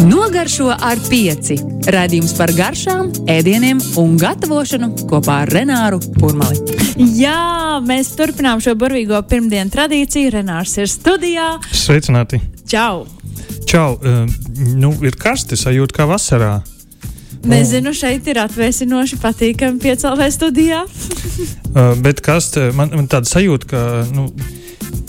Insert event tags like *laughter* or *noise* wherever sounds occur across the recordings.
Nogaršo ar pieci. Radījums par garšām, ēdieniem un gatavošanu kopā ar Renāru Kurmali. Jā, mēs turpinām šo burvīgo pirmdienu tradīciju. Renārs ir studijā. Sveicināti! Čau! Čau! Uh, nu, ir karsti sajūta kā vasarā. Nezinu, šeit ir atvēsinoši patīkami piecēlē studijā. uh, bet kas man, man tāda sajūta, ka. Nu,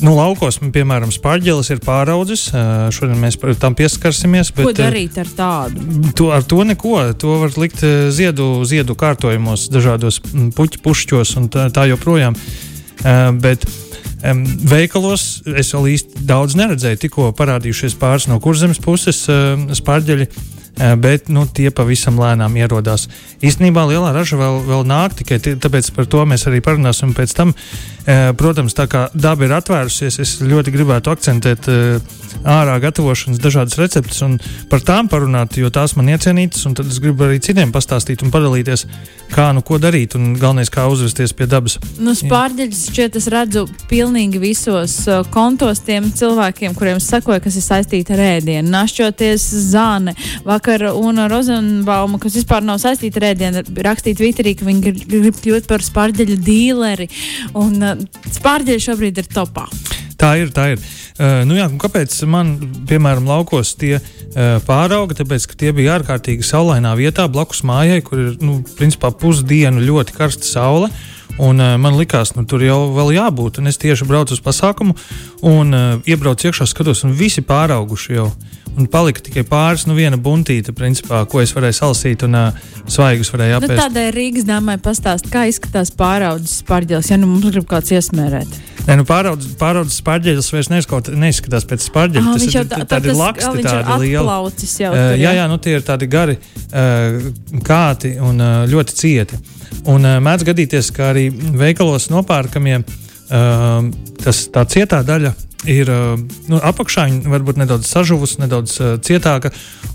Nu, laukos, piemēram, spārģelis ir pāraudzis. Šodien mēs tam pieskarsimies. Bet, ko darīt ar tādu? To, ar to neko. To var likt ziedu, ziedu kārtojumos, dažādos puķu pušķos un tā, tā joprojām. Bet veikalos es vēl īsti daudz neredzēju. Tikko parādījušies pāris no kurzemes puses spārģeļi bet nu, tie pavisam lēnām ierodās. Īstenībā lielā raža vēl, vēl nāk, tikai tāpēc par to mēs arī parunāsim pēc tam. Protams, tā kā daba ir atvērusies, es ļoti gribētu akcentēt ārā gatavošanas dažādas receptes un par tām parunāt, jo tās man iecienītas, un tad es gribu arī citiem pastāstīt un padalīties, kā nu ko darīt un galvenais, kā uzvesties pie dabas. Nu, spārģeļus šķiet es redzu pilnīgi visos kontos tiem cilvēkiem, kuriem sakoja, kas ir saistīti ar ēdienu. Našķoties zāne, vakar un Rozenbauma, kas vispār nav saistīta ar ēdienu, rakstīt Twitterī, ka viņi grib kļūt par spārģeļu dīleri. Un, Spārģeļi šobrīd ir topā. Tā ir, tā ir. Uh, nu jā, kāpēc man, piemēram, laukos tie uh, pārauga? Tāpēc, ka tie bija ārkārtīgi saulainā vietā, blakus mājai, kur ir nu, principā pusdienu ļoti karsta saule. Un, uh, man likās, nu, tur jau vēl jābūt. Un es tieši braucu uz pasākumu un uh, iebraucu iekšā, skatos, un visi pārauguši jau. Un palika tikai pāris, nu, viena buntīte, principā, ko es varēju salasīt, un uh, svaigus varēju apēst. Nu, tādai Rīgas dāmai pastāst, kā izskatās pāraudzes pārģēlis, ja nu mums grib kāds iesmērēt. Nē, nu pāraudzes, pāraudzes pārģēlis vairs neizskaut, neizskatās pēc pārģēļa. Tas ir tā, tādi laksti, tādi lieli. Jau, uh, jā, jā, nu tie ir tādi gari uh, kāti un uh, ļoti cieti. Un uh, mēdz gadīties, ka arī veikalos nopērkamie uh, tas tā cietā daļa ir nu, apakšā, viņa varbūt nedaudz sažuvusi, nedaudz uh, cietāka.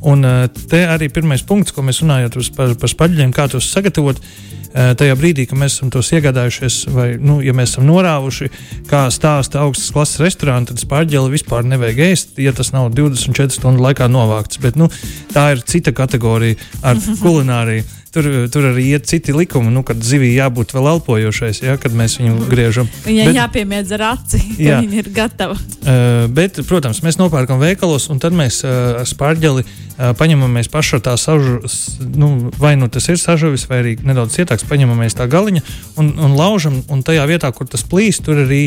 Un uh, te arī pirmais punkts, ko mēs runājam par, par spaļļiem, kā tos sagatavot. Uh, tajā brīdī, kad mēs tos iegādājušies, vai nu, ja mēs esam norāvuši, kā stāsta augstas klases restorāna, tad spārģeli vispār nevajag ēst, ja tas nav 24 stundu laikā novākts. Bet nu, tā ir cita kategorija ar kulināriju tur, tur arī iet citi likumi, nu, kad zivij jābūt vēl elpojošais, ja, kad mēs viņu griežam. Viņai bet, jāpiemiedz ar aci, ka jā. *laughs* viņa ir gatava. Uh, bet, protams, mēs nopērkam veikalos, un tad mēs uh, ar spārģeli paņemamies pašu tā sažu, nu, vai nu tas ir sažuvis, vai arī nedaudz cietāks, paņemamies tā galiņa un, un laužam, un tajā vietā, kur tas plīst, tur arī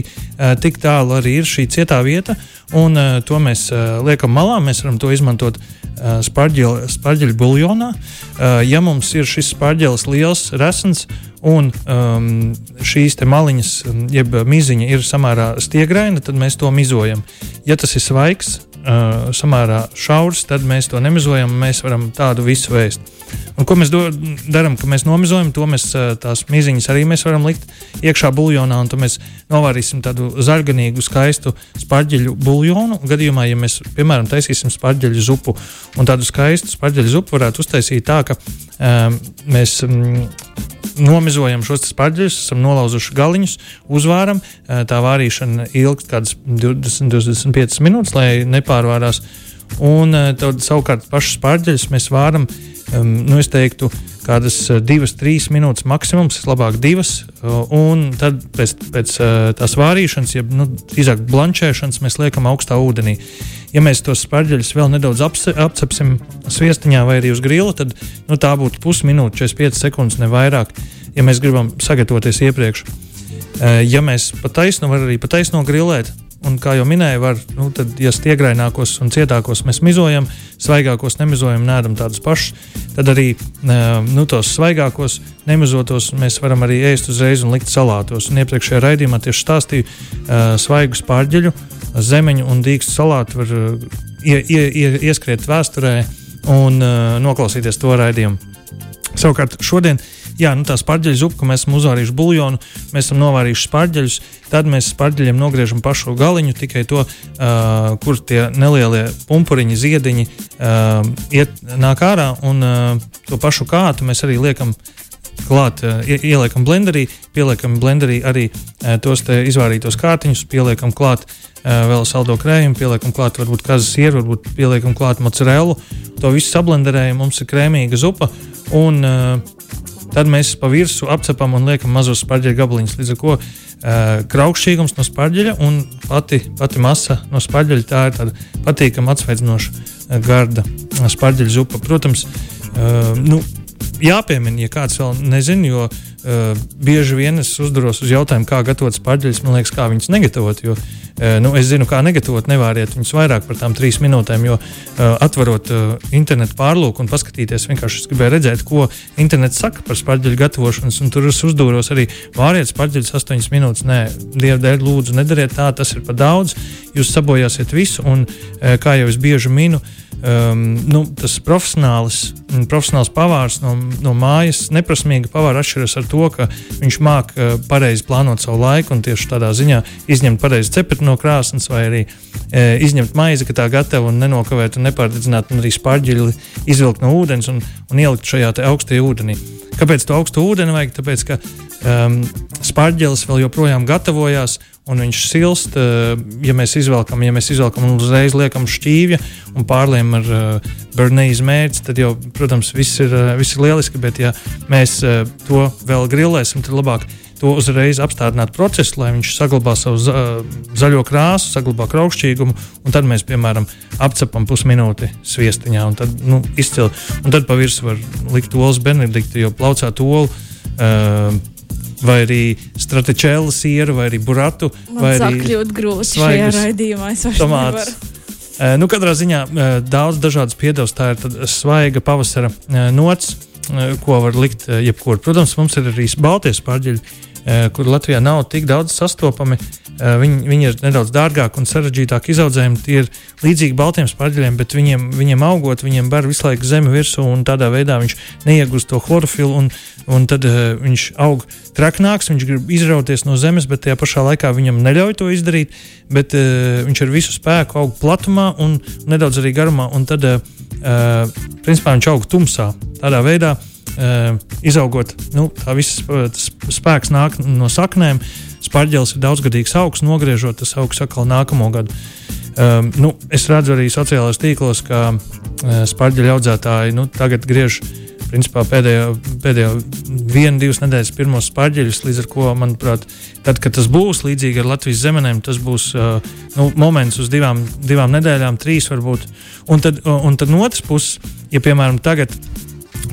tik tālu arī ir šī cietā vieta, un to mēs liekam malā, mēs varam to izmantot spārģeļu buljonā. Ja mums ir šis spārģelis liels, resns, un um, šīs maliņas, jeb miziņa ir samērā stiegraina, tad mēs to mizojam. Ja tas ir svaigs, uh, samērā šaurs, tad mēs to nemizojam, mēs varam tādu visu vēst. Un, ko mēs darām, kad mēs nomizojam to, mēs uh, tās miziņas arī mēs varam likt iekšā buļļonā, un tad mēs novārīsim tādu zaļganīgu, skaistu spārģeļu buļļonu. Gadījumā, ja mēs, piemēram, taisīsim spārģeļu zupu, un tādu skaistu spārģeļu zupu varētu uztaisīt tā, ka um, mēs um, nomizojam šos spārģeļus, esam nolauzuši galiņus, uzvāram. Tā vārīšana ilgst kādas 20-25 minūtes, lai nepārvārās. Un tad savukārt pašus spārģeļus mēs vāram, um, nu, es teiktu, kādas divas, trīs minūtes maksimums, labāk divas. Un tad pēc, pēc tās vārīšanas, jeb nu, drīzāk blanšēšanas, mēs liekam augstā ūdenī. Ja mēs tos spārģeļus vēl nedaudz apcepsim sviestiņā vai arī uz grila, tad nu, tā būtu pusminūte, 45 sekundes, ne vairāk, ja mēs gribam sagatavoties iepriekš. Ja mēs pa taisnu varam arī pa taisnu grilēt, Un, kā jau minēju, var, nu, tad, ja stiegrainākos un cietākos mēs mizojam, svaigākos nemizojam, nēdam tādus pašus, tad arī nu, tos svaigākos, nemizotos mēs varam arī ēst uzreiz un likt salātos. Un iepriekšējā raidījumā tieši stāstīju uh, svaigus pārģeļu, zemeņu un dīkstu salātu var uh, ie, ie, ie, ieskriet vēsturē un noklausīties to raidījumu. Savukārt šodien uh, jā, nu, tā spārģeļu zupa, ko mēs esam uzvārījuši buļļonu, mēs esam novārījuši spārģeļus. Tad mēs spārģeļiem nogriežam pašu galiņu, tikai to, uh, kur tie nelielie pumpuriņi, ziediņi uh, iet, nāk ārā. Un uh, to pašu kātu mēs arī liekam klāt, ieliekam blenderī, pieliekam blenderī arī tos izvārītos kārtiņus, pieliekam klāt vēl saldo krējumu, pieliekam klāt varbūt kazas sieru, varbūt pieliekam klāt mozzarellu. To visu sablenderējam, mums ir krēmīga zupa. Un, Tad mēs pa virsmu apcepam un liekam mazos spārģeļu gabaliņus. Līdz ar to uh, kraukšķīgums no spārģeļa un pati, pati masa no spārģeļa tā ir tāda patīkama, atsveidzinoša garda spārģeļu zupa. Protams, uh, nu, jāpiemina, ja kāds vēl nezina, jo uh, bieži vien es uzduros uz jautājumu, kā gatavot spārģeļus. Man liekas, kā viņus negatavot. Jo, uh, nu, es zinu, kā negatavot, nevēriet viņus vairāk par tām trīs minūtēm, jo uh, atverot uh, internetu pārlūku un paskatīties, vienkārši es gribēju redzēt, ko internets saka par spārģeļu gatavošanas. Tur es uzdūros arī vāriet spārģeļus astoņas minūtes. Nē, Dieva dēļ, lūdzu, nedariet tā, tas ir par daudz. Jūs sabojāsiet visu, un uh, kā jau es bieži minu, uh, um, nu, tas profesionāls, profesionāls pavārs no, no mājas, neprasmīga pavāra atšķiras ar to, ka viņš māk uh, pareizi plānot savu laiku un tieši tādā ziņā izņemt pareizi cepuri no krāsnes vai arī uh, izņemt maizi, ka tā gatava un nenokavēt un nepārdedzināt un arī spārģili izvilkt no ūdens un, un ielikt šajā augstajā ūdenī. Kāpēc to augstu ūdeni vajag? Tāpēc, ka um, spārģelis vēl joprojām gatavojās un viņš silst. Eh, ja mēs izvelkam, ja mēs izvelkam un uzreiz liekam šķīvja un pārliem ar uh, eh, burnīzu mērķi, tad jau, protams, viss ir, uh, viss ir lieliski. Bet, ja mēs uh, to vēl grilēsim, tad labāk to uzreiz apstādināt procesu, lai viņš saglabā savu za, zaļo krāsu, saglabā kraukšķīgumu, un tad mēs, piemēram, apcepam pusminūti sviestiņā, un tad nu, izcili. Un tad pa virsmu var likt olas benediktu, jo plaucāt olu. Uh, vai arī stratičēlu sieru, vai arī buratu. Man vai arī kļūt grūti šajā raidījumā. Tomāts. Uh, nu, katrā ziņā daudz dažādas piedevas. Tā ir svaiga pavasara nots, ko var likt jebkur. Protams, mums ir arī Baltijas pārģeļi, kur Latvijā nav tik daudz sastopami. Uh, viņi, viņi ir nedaudz dārgāki un sarežģītāki izaudzējumi. Tie ir līdzīgi baltiem spārģeļiem, bet viņiem, viņiem augot, viņiem bar visu laiku zemi virsū, un tādā veidā viņš neiegūst to chlorofilu. Un, un tad uh, viņš aug traknāks, viņš grib izrauties no zemes, bet tajā pašā laikā viņam neļauj to izdarīt. Bet uh, viņš ar visu spēku aug platumā un nedaudz arī garumā, un tad uh, principā viņš aug tumsā. Tādā veidā uh, izaugot, nu, tā viss spēks nāk no saknēm. Spārģelis ir daudzgadīgs augs, nogriežot tas augs atkal nākamo gadu. Um, nu, es redzu arī sociālajos tīklos, ka uh, spārģeļu audzētāji nu, tagad griež principā pēdējo, pēdējo vienu, divas nedēļas pirmos spārģeļus. Līdz ar to, manuprāt, tad, kad tas būs līdzīgi ar Latvijas zemenēm, tas būs uh, nu, moments uz divām, divām nedēļām, trīs varbūt. Un tad, un tad no otras puses, ja piemēram tagad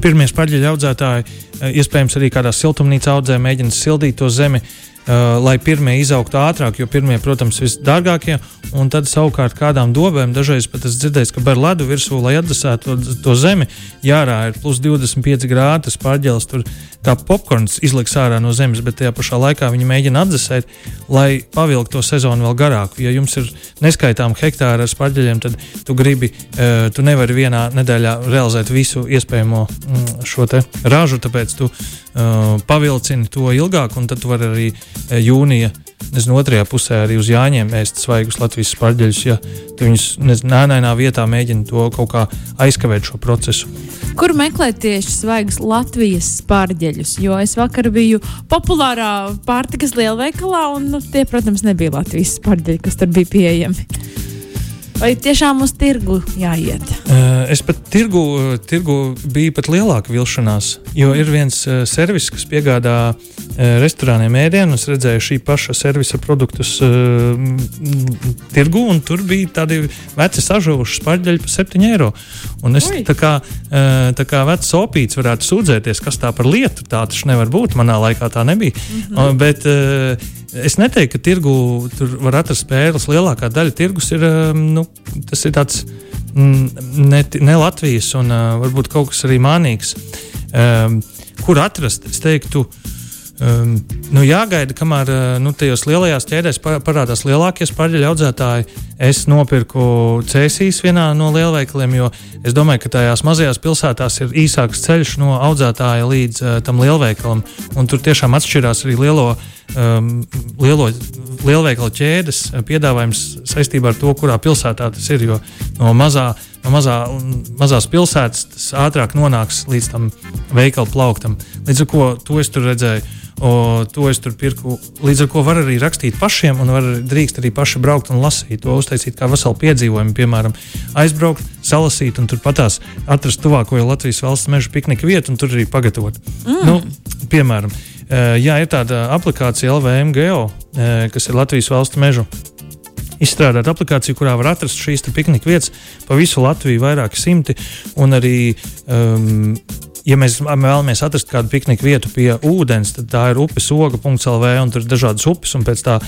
pirmie spārģeļu audzētāji, uh, iespējams arī kādā siltumnīcā audzē, mēģina sildīt to zemi. Uh, lai pirmie izaugtu ātrāk, jo pirmie, protams, ir visdārgākie, un tad savukārt kādām dobēm dažreiz pat es dzirdēju, ka bar ledu virsū, lai atdesētu to, to zemi, jārā ir plus 25 grādi, tas pārģēlis tur kā popkorns izliks ārā no zemes, bet tajā pašā laikā viņi mēģina atdzesēt, lai pavilktu to sezonu vēl garāku. Ja jums ir neskaitām hektāri ar spārģeļiem, tad tu gribi, uh, tu nevari vienā nedēļā realizēt visu iespējamo mm, šo ražu, tāpēc tu uh, pavilcini to ilgāk, un tad tu vari arī jūnija nezinu, otrajā pusē arī uz Jāņiem ēst svaigus Latvijas spārģeļus, ja viņus nēnā vietā mēģina to kaut kā aizkavēt šo procesu. Kur meklēt tieši svaigus Latvijas spārģeļus? Jo es vakar biju populārā pārtikas lielveikalā, un nu, tie, protams, nebija Latvijas spārģeļi, kas tur bija pieejami. Vai tiešām uz tirgu jāiet? Uh, es pat tirgu, tirgu biju pat lielāka vilšanās, jo ir viens uh, servis, kas piegādā restorāniem ēdienu. Es redzēju šī paša servisa produktus tirgu, un tur bija tādi veci sažuvuši spārģeļi par 7 eiro. Un es Ui. tā kā, tā kā vecs opīts varētu sūdzēties, kas tā par lietu. Tā taču nevar būt. Manā laikā tā nebija. Mm -hmm. bet, Es neteiktu, ka tirgu tur var atrast spēles. Lielākā daļa tirgus ir, um, nu, ir tāds mm, ne, ne Latvijas un uh, varbūt kaut kas arī mānīgs. Um, kur atrast? Es teiktu, um, nu, jāgaida, kamēr uh, nu, tajos lielajās ķēdēs parādās lielākie spārģeļu audzētāji. Es nopirku cēsīs vienā no lielveikaliem, jo es domāju, ka tajās mazajās pilsētās ir īsāks ceļš no audzētāja līdz uh, tam lielveikalam. Un tur tiešām atšķirās arī lielo um, lielo, lielveikalu ķēdes piedāvājums saistībā ar to, kurā pilsētā tas ir. Jo no mazā, no mazā, mazās pilsētas, tas ātrāk nonāks līdz tam veikalu plauktam. Līdz ar to to es tur redzēju. O, to es tur pirku. Līdz ar to var arī rakstīt pašiem, un var, drīkst arī paši braukt un lasīt. To uztaisīt kā veselu piedzīvojumu, piemēram, aizbraukt, salasīt un turpatās atrast tuvāko Latvijas valsts meža piknika vietu un tur arī pagatavot. Mm. Nu, piemēram, jā, ir tāda aplikācija LVMGO, kas ir Latvijas valsts meža izstrādāt aplikāciju, kurā var atrast šīs piknika vietas pa visu Latviju, vairāki simti. Un arī um, ja mēs vēlamies atrast kādu pikniku vietu pie ūdens, tad tā ir upes oga.lv un tur ir dažādas upes, un pēc, tā,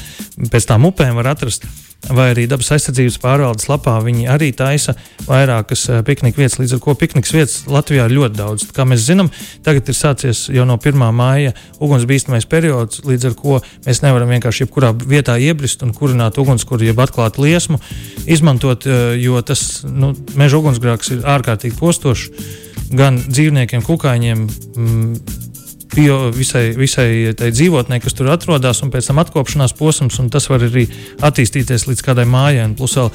pēc tām upēm var atrast. Vai arī dabas aizsardzības pārvaldes lapā viņi arī taisa vairākas uh, piknika vietas, līdz ar to piknikas vietas Latvijā ir ļoti daudz. Kā mēs zinām, tagad ir sācies jau no 1. māja ugunsbīstamais periods, līdz ar to mēs nevaram vienkārši jebkurā vietā iebrist un kurināt ugunskura, jeb atklāt liesmu, izmantot, uh, jo tas nu, meža ugunsgrēks ir ārkārtīgi postošs gan dzīvniekiem, kukaiņiem, mm, bio, visai, visai tai dzīvotnē, kas tur atrodas, un pēc tam atkopšanās posms, un tas var arī attīstīties līdz kādai mājai. Plus vēl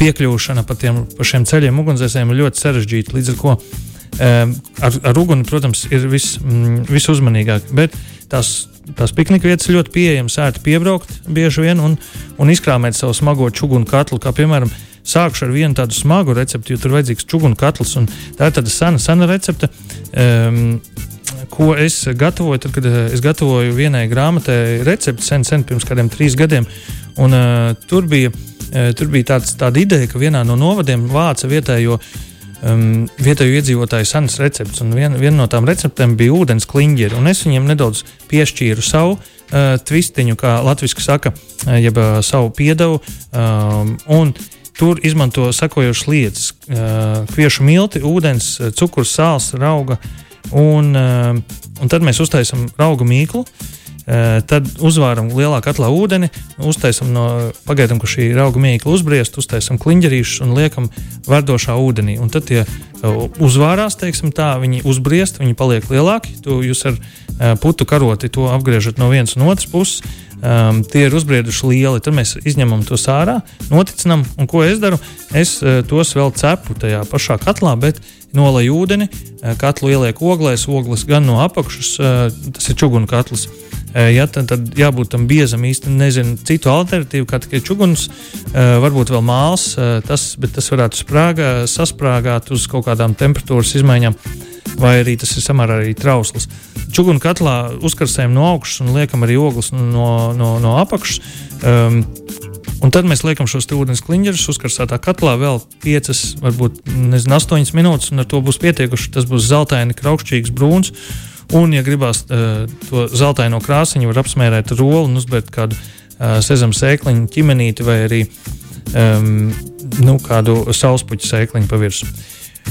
piekļūšana pa, tiem, pa šiem ceļiem ugunsdzēsējiem ir ļoti sarežģīta. Līdz ar to ar, ar uguni, protams, ir vis, mm, visuzmanīgāk. Bet tās, tās piknika vietas ļoti pieejamas, ērti piebraukt bieži vien un, un izkrāmēt savu smago čugunu katlu, kā piemēram sākšu ar vienu tādu smagu recepti, jo tur vajadzīgs čūnu katls. Tā ir tāda sena, sena recepte. Um, Ko es gatavoju, tad, kad eh, es gatavoju vienai grāmatai recepti sen, sen pirms kādiem trīs gadiem. Un, uh, tur bija, uh, tur bija tāds, tāda ideja, ka vienā no novadiem vāca vietējo um, vietējo iedzīvotāju senas receptes. Viena vien no tām receptēm bija ūdens kliņģeri. Es viņiem nedaudz piešķīru savu uh, tvistiņu, kā latviešu saka, uh, jeb uh, savu piedevu. Um, Tur izmanto sekojošas lietas: kviešu milti, ūdens, cukurs, sāls, rauga. Un, un tad mēs uztaisām raugu mīklu. Tad uzvāram lielā katlā ūdeni, uztaisām no pagaidām, ka šī auga mīkla uzbriest, uztaisām kliņģerīšus un liekam verdošā ūdenī. Un tad tie uzvārās, teiksim tā, viņi uzbriest, viņi paliek lielāki. Tu, jūs ar putu karoti to apgriežat no vienas un otras puses um, tie ir uzbrieduši lieli. Tad mēs izņemam to ārā, noticinām, un ko es daru? Es uh, tos vēl cepu tajā pašā katlā, bet nolaižu ūdeni, uh, katlu ielieku oglēs, ogles gan no apakšas, uh, tas ir čugunu katls. Uh, ja, tad, tad jābūt tam biezam, īstenībā nezinu citu alternatīvu, kā tikai čuguns, uh, varbūt vēl māls, uh, tas, bet tas varētu sprāgā, sasprāgāt uz kaut kādām temperatūras izmaiņām. Vai arī tas ir samērā arī trausls. Čugunu katlā uzkarsējam no augšas un liekam arī ogles no, no, no apakšas. Um, Un tad mēs liekam šos ūdens kliņģerus uzkarsētā katlā vēl 5, varbūt nezinu, 8 minūtes, un ar to būs pietiekuši. Tas būs zeltaini, kraukšķīgs, brūns. Un, ja gribās uh, to zeltaino krāsiņu, var apsmērēt roli un uzbērt kādu uh, sezama sēkliņu, ķimenīti vai arī um, nu, kādu saulespuķu sēkliņu pa virsmu.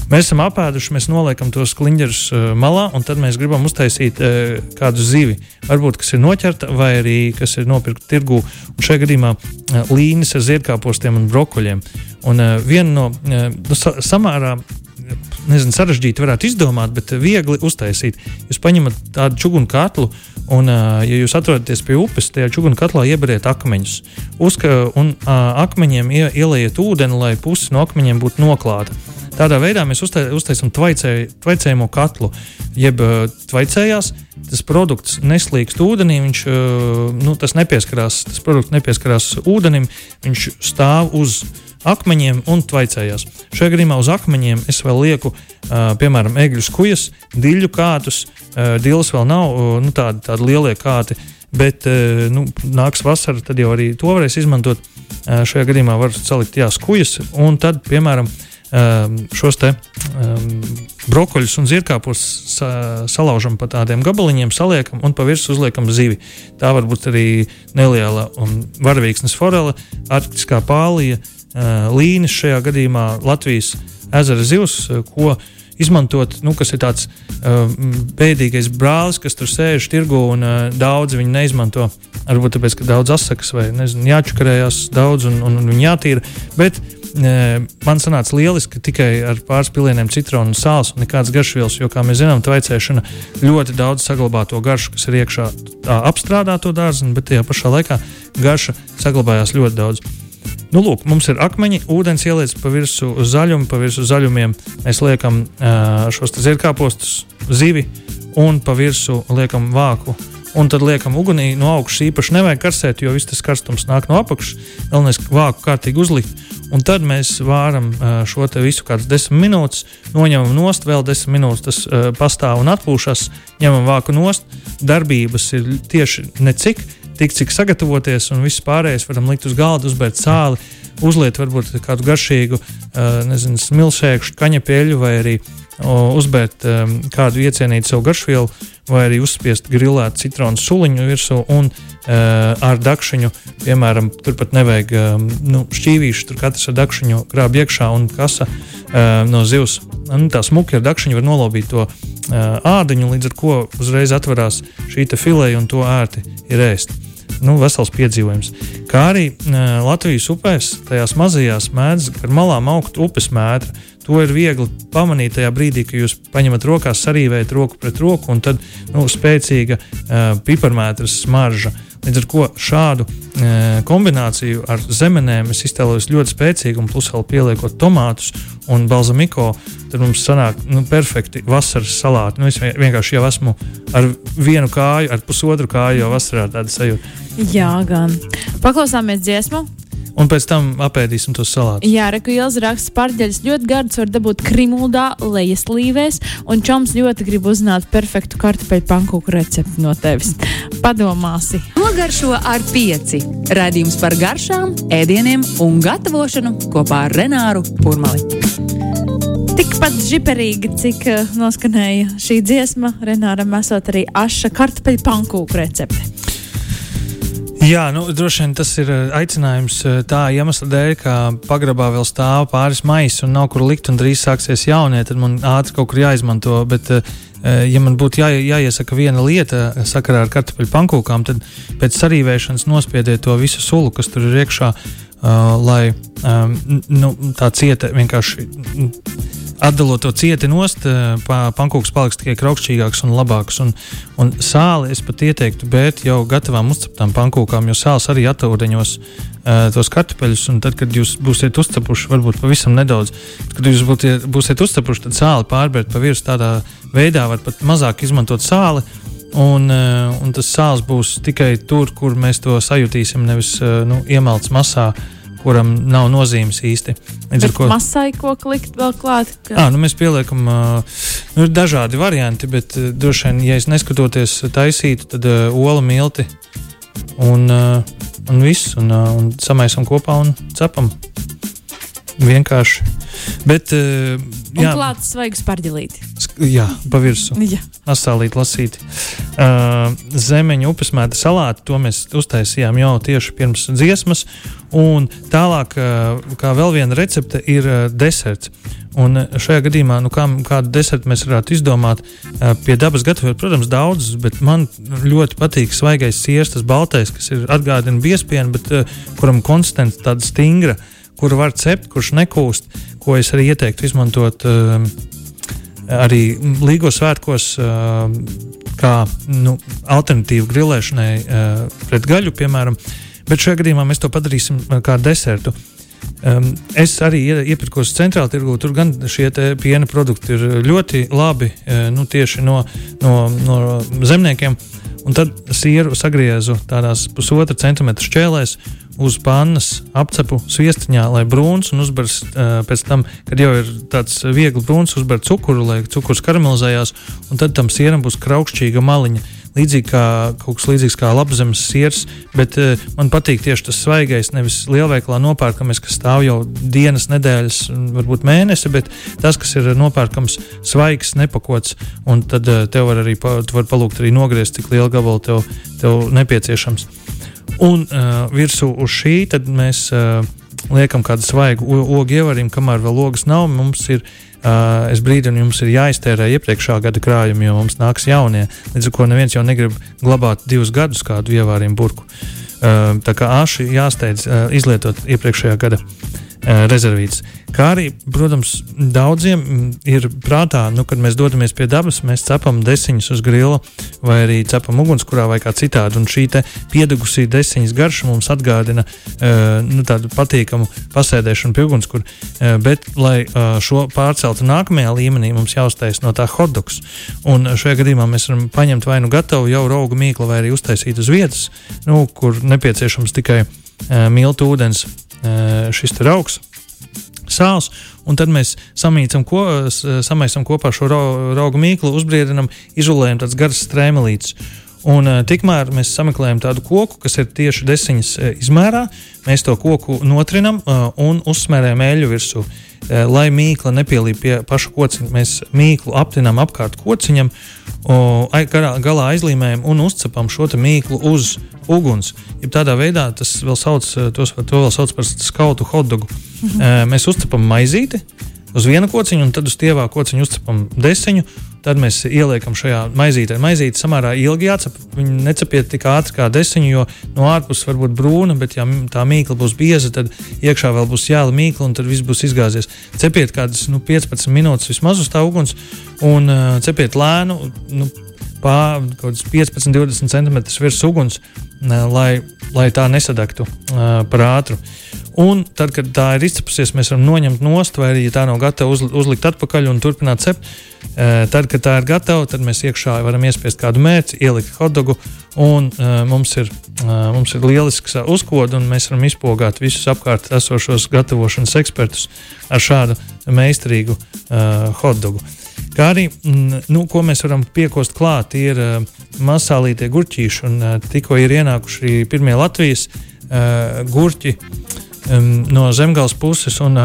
Mēs esam apēduši, mēs noliekam tos kliņģerus uh, malā, un tad mēs gribam uztaisīt uh, kādu zivi. Varbūt kas ir noķerta, vai arī kas ir nopirkta tirgū. Šajā gadījumā uh, līnijas ar ziedkāpostiem un brokoļiem. Un uh, viena no uh, sa samērā nezinu, sarežģīti varētu izdomāt, bet viegli uztaisīt. Jūs paņemat tādu čūnu katlu, un, ja jūs atrodaties pie upes, tajā čūnu katlā ieberiet akmeņus. Uzka, un akmeņiem ie, ielieciet ūdeni, lai pusi no akmeņiem būtu noklāta. Tādā veidā mēs uztaisām tvaicējumu katlu, jeb tvaicējās. Tas produkts neslīkst ūdenī, viņš nu, nepieskarās, tas produkts nepieskarās ūdenim, viņš stāv uz akmeņiem un tvaicējās. Šajā gadījumā uz akmeņiem es vēl lieku, uh, piemēram, egļu skujas, diļu kātus. Uh, Dilis vēl nav uh, nu, tādi, tādi lielie kāti, bet uh, nu, nāks vasara, tad jau arī to varēs izmantot. Uh, šajā gadījumā var salikt jā, skujas un tad, piemēram, Ehm, šos te um, brokoļus un zirkāpus sa salaužam pa tādiem gabaliņiem, saliekam un pa virsmu uzliekam zivi. Tā var būt arī neliela un varavīksnes forele, arktiskā pālija, uh, līnijas šajā gadījumā Latvijas ezera zivs, ko izmantot, nu, kas ir tāds uh, bēdīgais brālis, kas tur sēž tirgu un daudzi viņu neizmanto. Varbūt tāpēc, ka daudz asakas vai nezinu, jāčakarējās daudz un, un, un viņi jātīra. Bet man sanāca lieliski tikai ar pāris pilieniem citronu un sāls un nekādas garšvielas, jo, kā mēs zinām, tvaicēšana ļoti daudz saglabā to garšu, kas ir iekšā apstrādāto dārziņu, bet tajā pašā laikā garša saglabājās ļoti daudz. Nu, lūk, mums ir akmeņi, ūdens ieliec pa virsmu zaļumu, pa virsmu zaļumiem mēs liekam šos zirgāpostus, zivi un pa virsmu liekam vāku. Un tad liekam ugunī no augšas īpaši nevajag karsēt, jo viss tas karstums nāk no apakšas. Galvenais vāku kārtīgi uzlikt. Un tad mēs vāram šo visu kādas desmit minūtes, noņemam nost, vēl desmit minūtes tas pastāv un atpūšas, ņemam vāku nost. Darbības ir tieši necik tik cik sagatavoties, un viss pārējais varam likt uz galda, uzbērt sāli, uzliet varbūt kādu garšīgu, nezinu, smilšēkšu, kaņepēļu vai arī uzbērt kādu iecienītu savu garšvielu, vai arī uzspiest grilētu citronu suliņu virsū un ar dakšiņu, piemēram, turpat nevajag nu, šķīvīšu, tur katrs ar dakšiņu grāb iekšā un kasa no zivs. Nu, tā smuki ar dakšiņu var nolobīt to ādiņu, līdz ar ko uzreiz atverās šī fileja un to ērti ir ēst nu, vesels piedzīvojums. Kā arī uh, Latvijas upēs, tajās mazajās mēdz ar malām augt upes mētra. To ir viegli pamanīt tajā brīdī, kad jūs paņemat rokās, sarīvējat roku pret roku, un tad nu, spēcīga uh, piparmētras smarža. Līdz ar to šādu e, kombināciju ar zemenēm es iztēlojos ļoti spēcīgu, un plus vēl pieliekot tomātus un balzamiko, tad mums sanāk nu, perfekti vasaras salāti. Nu, es vienkārši jau esmu ar vienu kāju, ar pusotru kāju jau vasarā tāda sajūta. Jā, gan. Paklausāmies dziesmu. Un pēc tam apēdīsim to salātu. Jā, Reku Ielas raksta, pārģeļas ļoti gardas var dabūt krimuldā, lejas līvēs, un čoms ļoti grib uzzināt perfektu kartupeļu pankūku recepti no tevis. Padomāsi! Nogaršo ar pieci. Radījums par garšām, ēdieniem un gatavošanu kopā ar Renāru Pūrmali. Tikpat žiperīgi, cik uh, noskanēja šī dziesma, Renāram esot arī aša kartupeļu pankūku recepte. Jā, nu, droši vien tas ir eh, aicinājums eh, tā iemesla dēļ, ka pagrabā vēl stāv pāris maisi un nav kur likt, un drīz sāksies jaunie. Tad man ātri kaut kur jāizmanto. Bet, eh, ja man būtu jā, jāiesaka viena lieta sakarā ar kartupeļu pankūkām, tad pēc sarīvēšanas nospiediet to visu sulu, kas tur ir iekšā, lai nu, tā cieta vienkārši atdalot to cieti nost, eh, pankūks paliks tikai kraukšķīgāks un labāks. Un, un sāli es pat ieteiktu bēt jau gatavām uzceptām pankūkām, jo sāls arī atūdeņos uh, tos kartupeļus. Tad, kad jūs būsiet uzcepuši, varbūt pavisam nedaudz, kad jūs būsiet, būsiet uzcepuši, tad sāli pārbērt pa virsmu tādā veidā, var pat mazāk izmantot sāli. Un, uh, un tas sāls būs tikai tur, kur mēs to sajutīsim, nevis uh, nu, iemelts masā. Uh, kuram nav nozīmes īsti. Līdz ar to masai ko klikt vēl klāt. Ka... À, nu mēs pieliekam, uh, nu, ir dažādi varianti, bet uh, droši vien, ja es neskatoties taisītu, tad uh, ola milti un, uh, un viss, un, uh, un samaisam kopā un cepam. Vienkārši. Bet, uh, jā, klāts svaigs pārģelīti. Jā, pa virsmu. Asālīt lasīt. Uh, zemeņu upes mēta salāti, to mēs uztaisījām jau tieši pirms dziesmas. Un tālāk, uh, kā vēl viena recepte, ir uh, deserts. Un šajā gadījumā, nu, kā, kādu desertu mēs varētu izdomāt, uh, pie dabas gatavot, protams, daudz, bet man ļoti patīk svaigais siers, tas baltais, kas ir atgādina biespienu, bet uh, kuram konstants tāda stingra, kuru var cept, kurš nekūst, ko es arī ieteiktu izmantot. Uh, arī Līgos svētkos, kā nu, alternatīvu grilēšanai pret gaļu, piemēram. Bet šajā gadījumā mēs to padarīsim kā desertu. Um, es arī iepirkos centrālajā tirgu. Tur gan šie piena produkti ir ļoti labi nu, tieši no, no, no zemniekiem. Un tad sieru sagriezu tādās pusotra centimetra šķēlēs uz pannas apcepu sviestiņā, lai brūns un uzbars uh, pēc tam, kad jau ir tāds viegli brūns, uzbar cukuru, lai cukurs karamelizējās, un tad tam sieram būs kraukšķīga maliņa. Līdzīgi kā kaut kas līdzīgs kā labzemes siers, bet uh, man patīk tieši tas svaigais, nevis lielveikalā nopērkams, kas stāv jau dienas, nedēļas, varbūt mēnesi, bet tas, kas ir nopērkams svaigs, nepakots, un tad uh, tev var arī pa, var palūgt arī nogriezt, cik lielu gabalu tev, tev nepieciešams. Un uh, virsū uz šī mēs uh, liekam kādu svaigu ogu ievarim, kamēr vēl logas nav. Mums ir uh, es brīdinu, jums ir jāiztērē iepriekšā gada krājumi, jo mums nāks jaunie. Līdz ar to neviens jau negrib glabāt divus gadus kādu ievārījumu burku. Uh, tā kā āši jāsteidz uh, izlietot iepriekšējā gada rezervītes. Kā arī, protams, daudziem ir prātā, nu, kad mēs dodamies pie dabas, mēs cepam desiņus uz grila vai arī cepam ugunskurā vai kā citādi. Un šī piedegusī desiņas garša mums atgādina uh, nu, tādu patīkamu pasēdēšanu pie ugunskura. Uh, bet, lai uh, šo pārceltu nākamajā līmenī, mums jāuztais no tā hotdogs. Un šajā gadījumā mēs varam paņemt vai nu gatavu jau raugu mīklu, vai arī uztaisīt uz vietas, nu, kur nepieciešams tikai uh, miltu ūdens šis raugs sāls, un tad mēs samīcam, ko, samaisam kopā šo raugu mīklu, uzbriedinam, izolējam tādas garas strēmelītes. Un, tikmēr mēs sameklējam tādu koku, kas ir tieši desiņas izmērā. Mēs to koku notrinam un uzsmērējam eļļu virsū. Uh, lai mīkla nepielīp pie paša kociņa, mēs mīklu aptinām apkārt kociņam, galā aizlīmējam un uzcepam šo mīklu uz uguns. Ja tādā veidā tas vēl sauc, tos, to vēl sauc par skautu hotdogu. Mhm. Uh, mēs uzcepam maizīti uz vienu kociņu, un tad uz tievā kociņu uzcepam desiņu. Tad mēs ieliekam šajā maizītē. Maizīte samērā ilgi jācep. Viņa necepiet tik ātri kā desiņu, jo no ārpuses var būt brūna, bet ja tā mīkla būs bieza, tad iekšā vēl būs jāla mīkla, un tad viss būs izgāzies. Cepiet kādas nu, 15 minūtes vismaz uz tā uguns, un uh, cepiet lēnu, nu, pār 15, 20 cm virs uguns, lai, lai tā nesadegtu par ātru. Un tad, kad tā ir izcepusies, mēs varam noņemt nost, vai arī, ja tā nav gatava, uz, uzlikt atpakaļ un turpināt cept. Tad, kad tā ir gatava, tad mēs iekšā varam iespiest kādu mērci, ielikt hotdogu, un mums, ir, mums ir lielisks uzkods, un mēs varam izpogāt visus apkārt esošos gatavošanas ekspertus ar šādu meistarīgu hotdogu. Kā arī, nu, ko mēs varam piekost klāt, ir uh, masālītie gurķīši, un uh, tikko ir ienākuši pirmie Latvijas uh, gurķi. Um, no zemgājas puses. Un,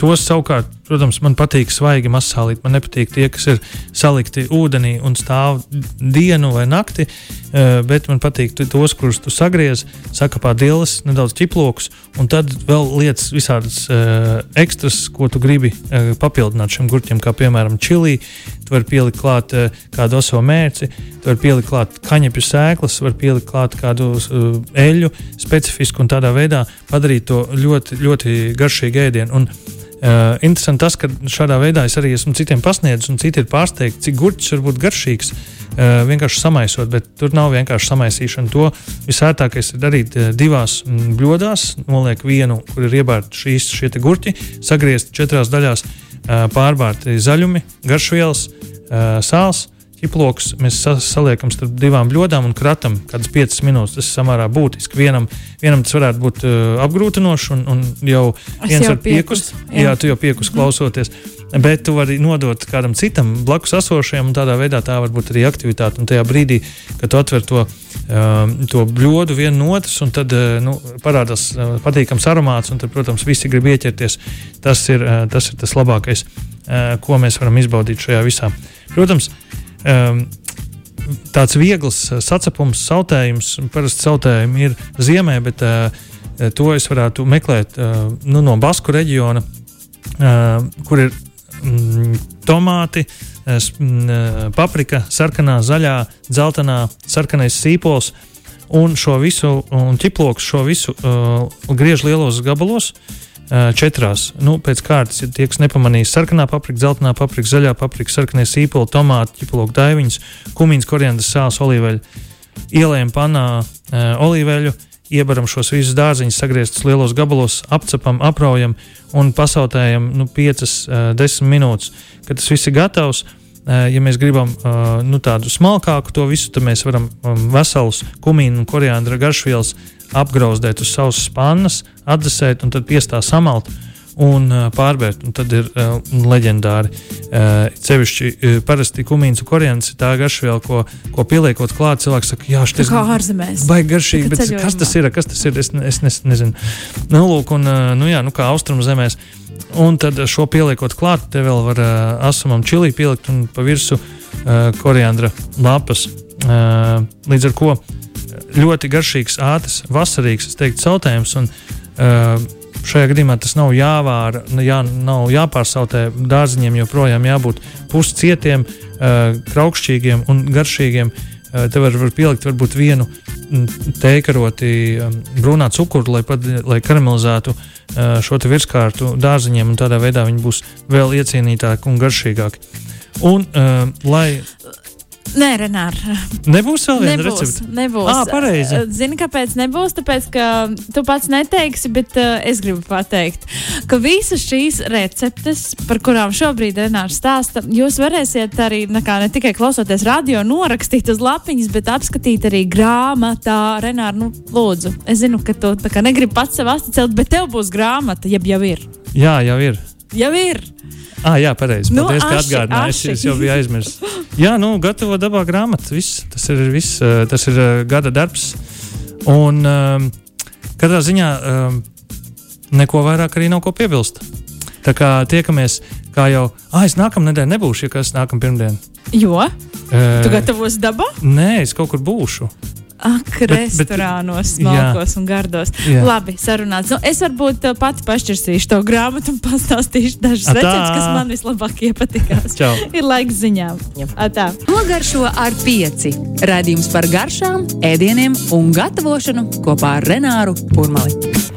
tos savukārt, protams, man patīk svaigi masālīt. Man nepatīk tie, kas ir salikti ūdenī un stāv dienu vai nakti, uh, bet man patīk tos, kurus tu sagriez, sakapā dielas, nedaudz ķiplokus, un tad vēl lietas visādas uh, ekstras, ko tu gribi uh, papildināt šim gurķim, kā piemēram čili. Tu vari pielikt klāt uh, kādu oso mērci, tu vari pielikt klāt kaņepju sēklas, var pielikt klāt kādu uh, eļļu specifisku un tādā veidā padarīt to ļoti, ļoti garšīgu ēdienu. Un, Uh, interesanti tas, ka šādā veidā es arī esmu citiem pasniedzis, un citi ir pārsteigti, cik gurķis var būt garšīgs. Uh, vienkārši samaisot, bet tur nav vienkārši samaisīšana. To visērtākais ir darīt uh, divās bļodās. Noliek vienu, kur ir iebērti šīs šie gurķi, sagriezt četrās daļās, uh, pārbārti zaļumi, garšvielas, sāls ķiploks mēs sa saliekam starp divām bļodām un kratam kādas 5 minūtes. Tas ir samērā būtiski. Vienam, vienam tas varētu būt uh, apgrūtinoši, un, un jau es viens jau var piekust. Jā. jā, tu jau piekust mm. Bet tu vari nodot kādam citam blakus esošajam, un tādā veidā tā var būt arī aktivitāte. Un tajā brīdī, kad tu atver to, uh, to bļodu vienu no otras, un tad uh, nu, parādās uh, patīkams aromāts, un tad, protams, visi grib ieķerties. Tas ir, uh, tas, ir tas labākais, ko mēs varam izbaudīt šajā visā. Protams, um, tāds viegls sacepums, sautējums. Parasti sautējumi ir ziemē, bet to es varētu meklēt nu, no Basku reģiona, kur ir tomāti, uh, mm, paprika, sarkanā, zaļā, dzeltenā, sarkanais sīpols. Un šo visu, un ķiploks šo visu uh, griež lielos gabalos, uh, četrās. Nu, pēc kārtas, tie, kas nepamanīs, sarkanā paprika, dzeltenā paprika, zaļā paprika, sarkanie sīpoli, tomāti, ķiploku daiviņas, kumīns, koriandrs, sāls, olīveļu. Ielējam panā uh, olīveļu, iebaram šos visus dārziņus, sagrieztus lielos gabalos, apcepam, apraujam un pasautējam nu, 5-10 uh, minūtes. Kad tas viss ir gatavs, uh, ja mēs gribam uh, nu, tādu smalkāku to visu, tad mēs varam um, veselus kumīnu un koriandra garšvielas apgrauzdēt uz savas spannas, atdzesēt un tad piestā samalt un pārbērt. Un tad ir uh, leģendāri. Uh, cevišķi uh, parasti kumīns un koriandrs ir tā garšviela, ko, ko pieliekot klāt, cilvēks saka, jā, šis ir ārzemēs. Baigi garšīgi, bet ceļojumā. kas tas ir? Kas tas ir? Es, es, es nezinu. Nu, lūk, un, uh, nu, jā, nu, kā austrumu zemēs. Un tad šo pieliekot klāt, te vēl var uh, asumam čili pielikt un pa virsmu uh, koriandra lapas. Uh, līdz ar to ļoti garšīgs, ātrs, vasarīgs, es teiktu, sautējums. Un, uh, šajā gadījumā tas nav jāvāra, jā, nav jāpārsautē. Dārziņiem joprojām jābūt puscietiem, kraukšķīgiem un garšīgiem. Te var, var pielikt varbūt vienu teikaroti um, brūnā cukuru, lai, pad, lai karamelizētu šo virskārtu dārziņiem, un tādā veidā viņi būs vēl iecienītāki un garšīgāki. Un, uh, lai Nē, Renāra. Nebūs vēl viena recepte. nebūs. Ā, pareizi. Zini, kāpēc nebūs? Tāpēc, ka tu pats neteiksi, bet uh, es gribu pateikt, ka visas šīs receptes, par kurām šobrīd Renārs stāsta, jūs varēsiet arī nekā, ne tikai klausoties radio, norakstīt uz lapiņas, bet apskatīt arī grāmatā. Renāra, nu, lūdzu, es zinu, ka tu kā negribi pats sev asticēt, bet tev būs grāmata, jeb jau ir. Jā, jau ir. Jau ir. Ah, jā, pareizi. Nu, Paldies, ka atgādināji. Es, es jau biju aizmirsis. Jā, nu, gatavo dabā grāmatu. Viss, tas ir viss, eh, tas ir eh, gada darbs. Un um, katrā ziņā um, neko vairāk arī nav ko piebilst. Tā kā tiekamies, kā jau. Ah, es nākamā nedēļa nebūšu, ja kas nākamā pirmdiena. Jo? Uh, Tu gatavos dabā? Nē, es kaut kur būšu. Ak, restorānos, smalkos un gardos. Jā. Labi, sarunāts. Nu, es varbūt uh, pati pašķirsīšu to grāmatu un *laughs* pastāstīšu dažas receptes, kas man vislabāk iepatikās. Ir laiks ziņām. Atā. Nogaršo ar pieci. Radījums par garšām, ēdieniem un gatavošanu kopā ar Renāru Kurmali.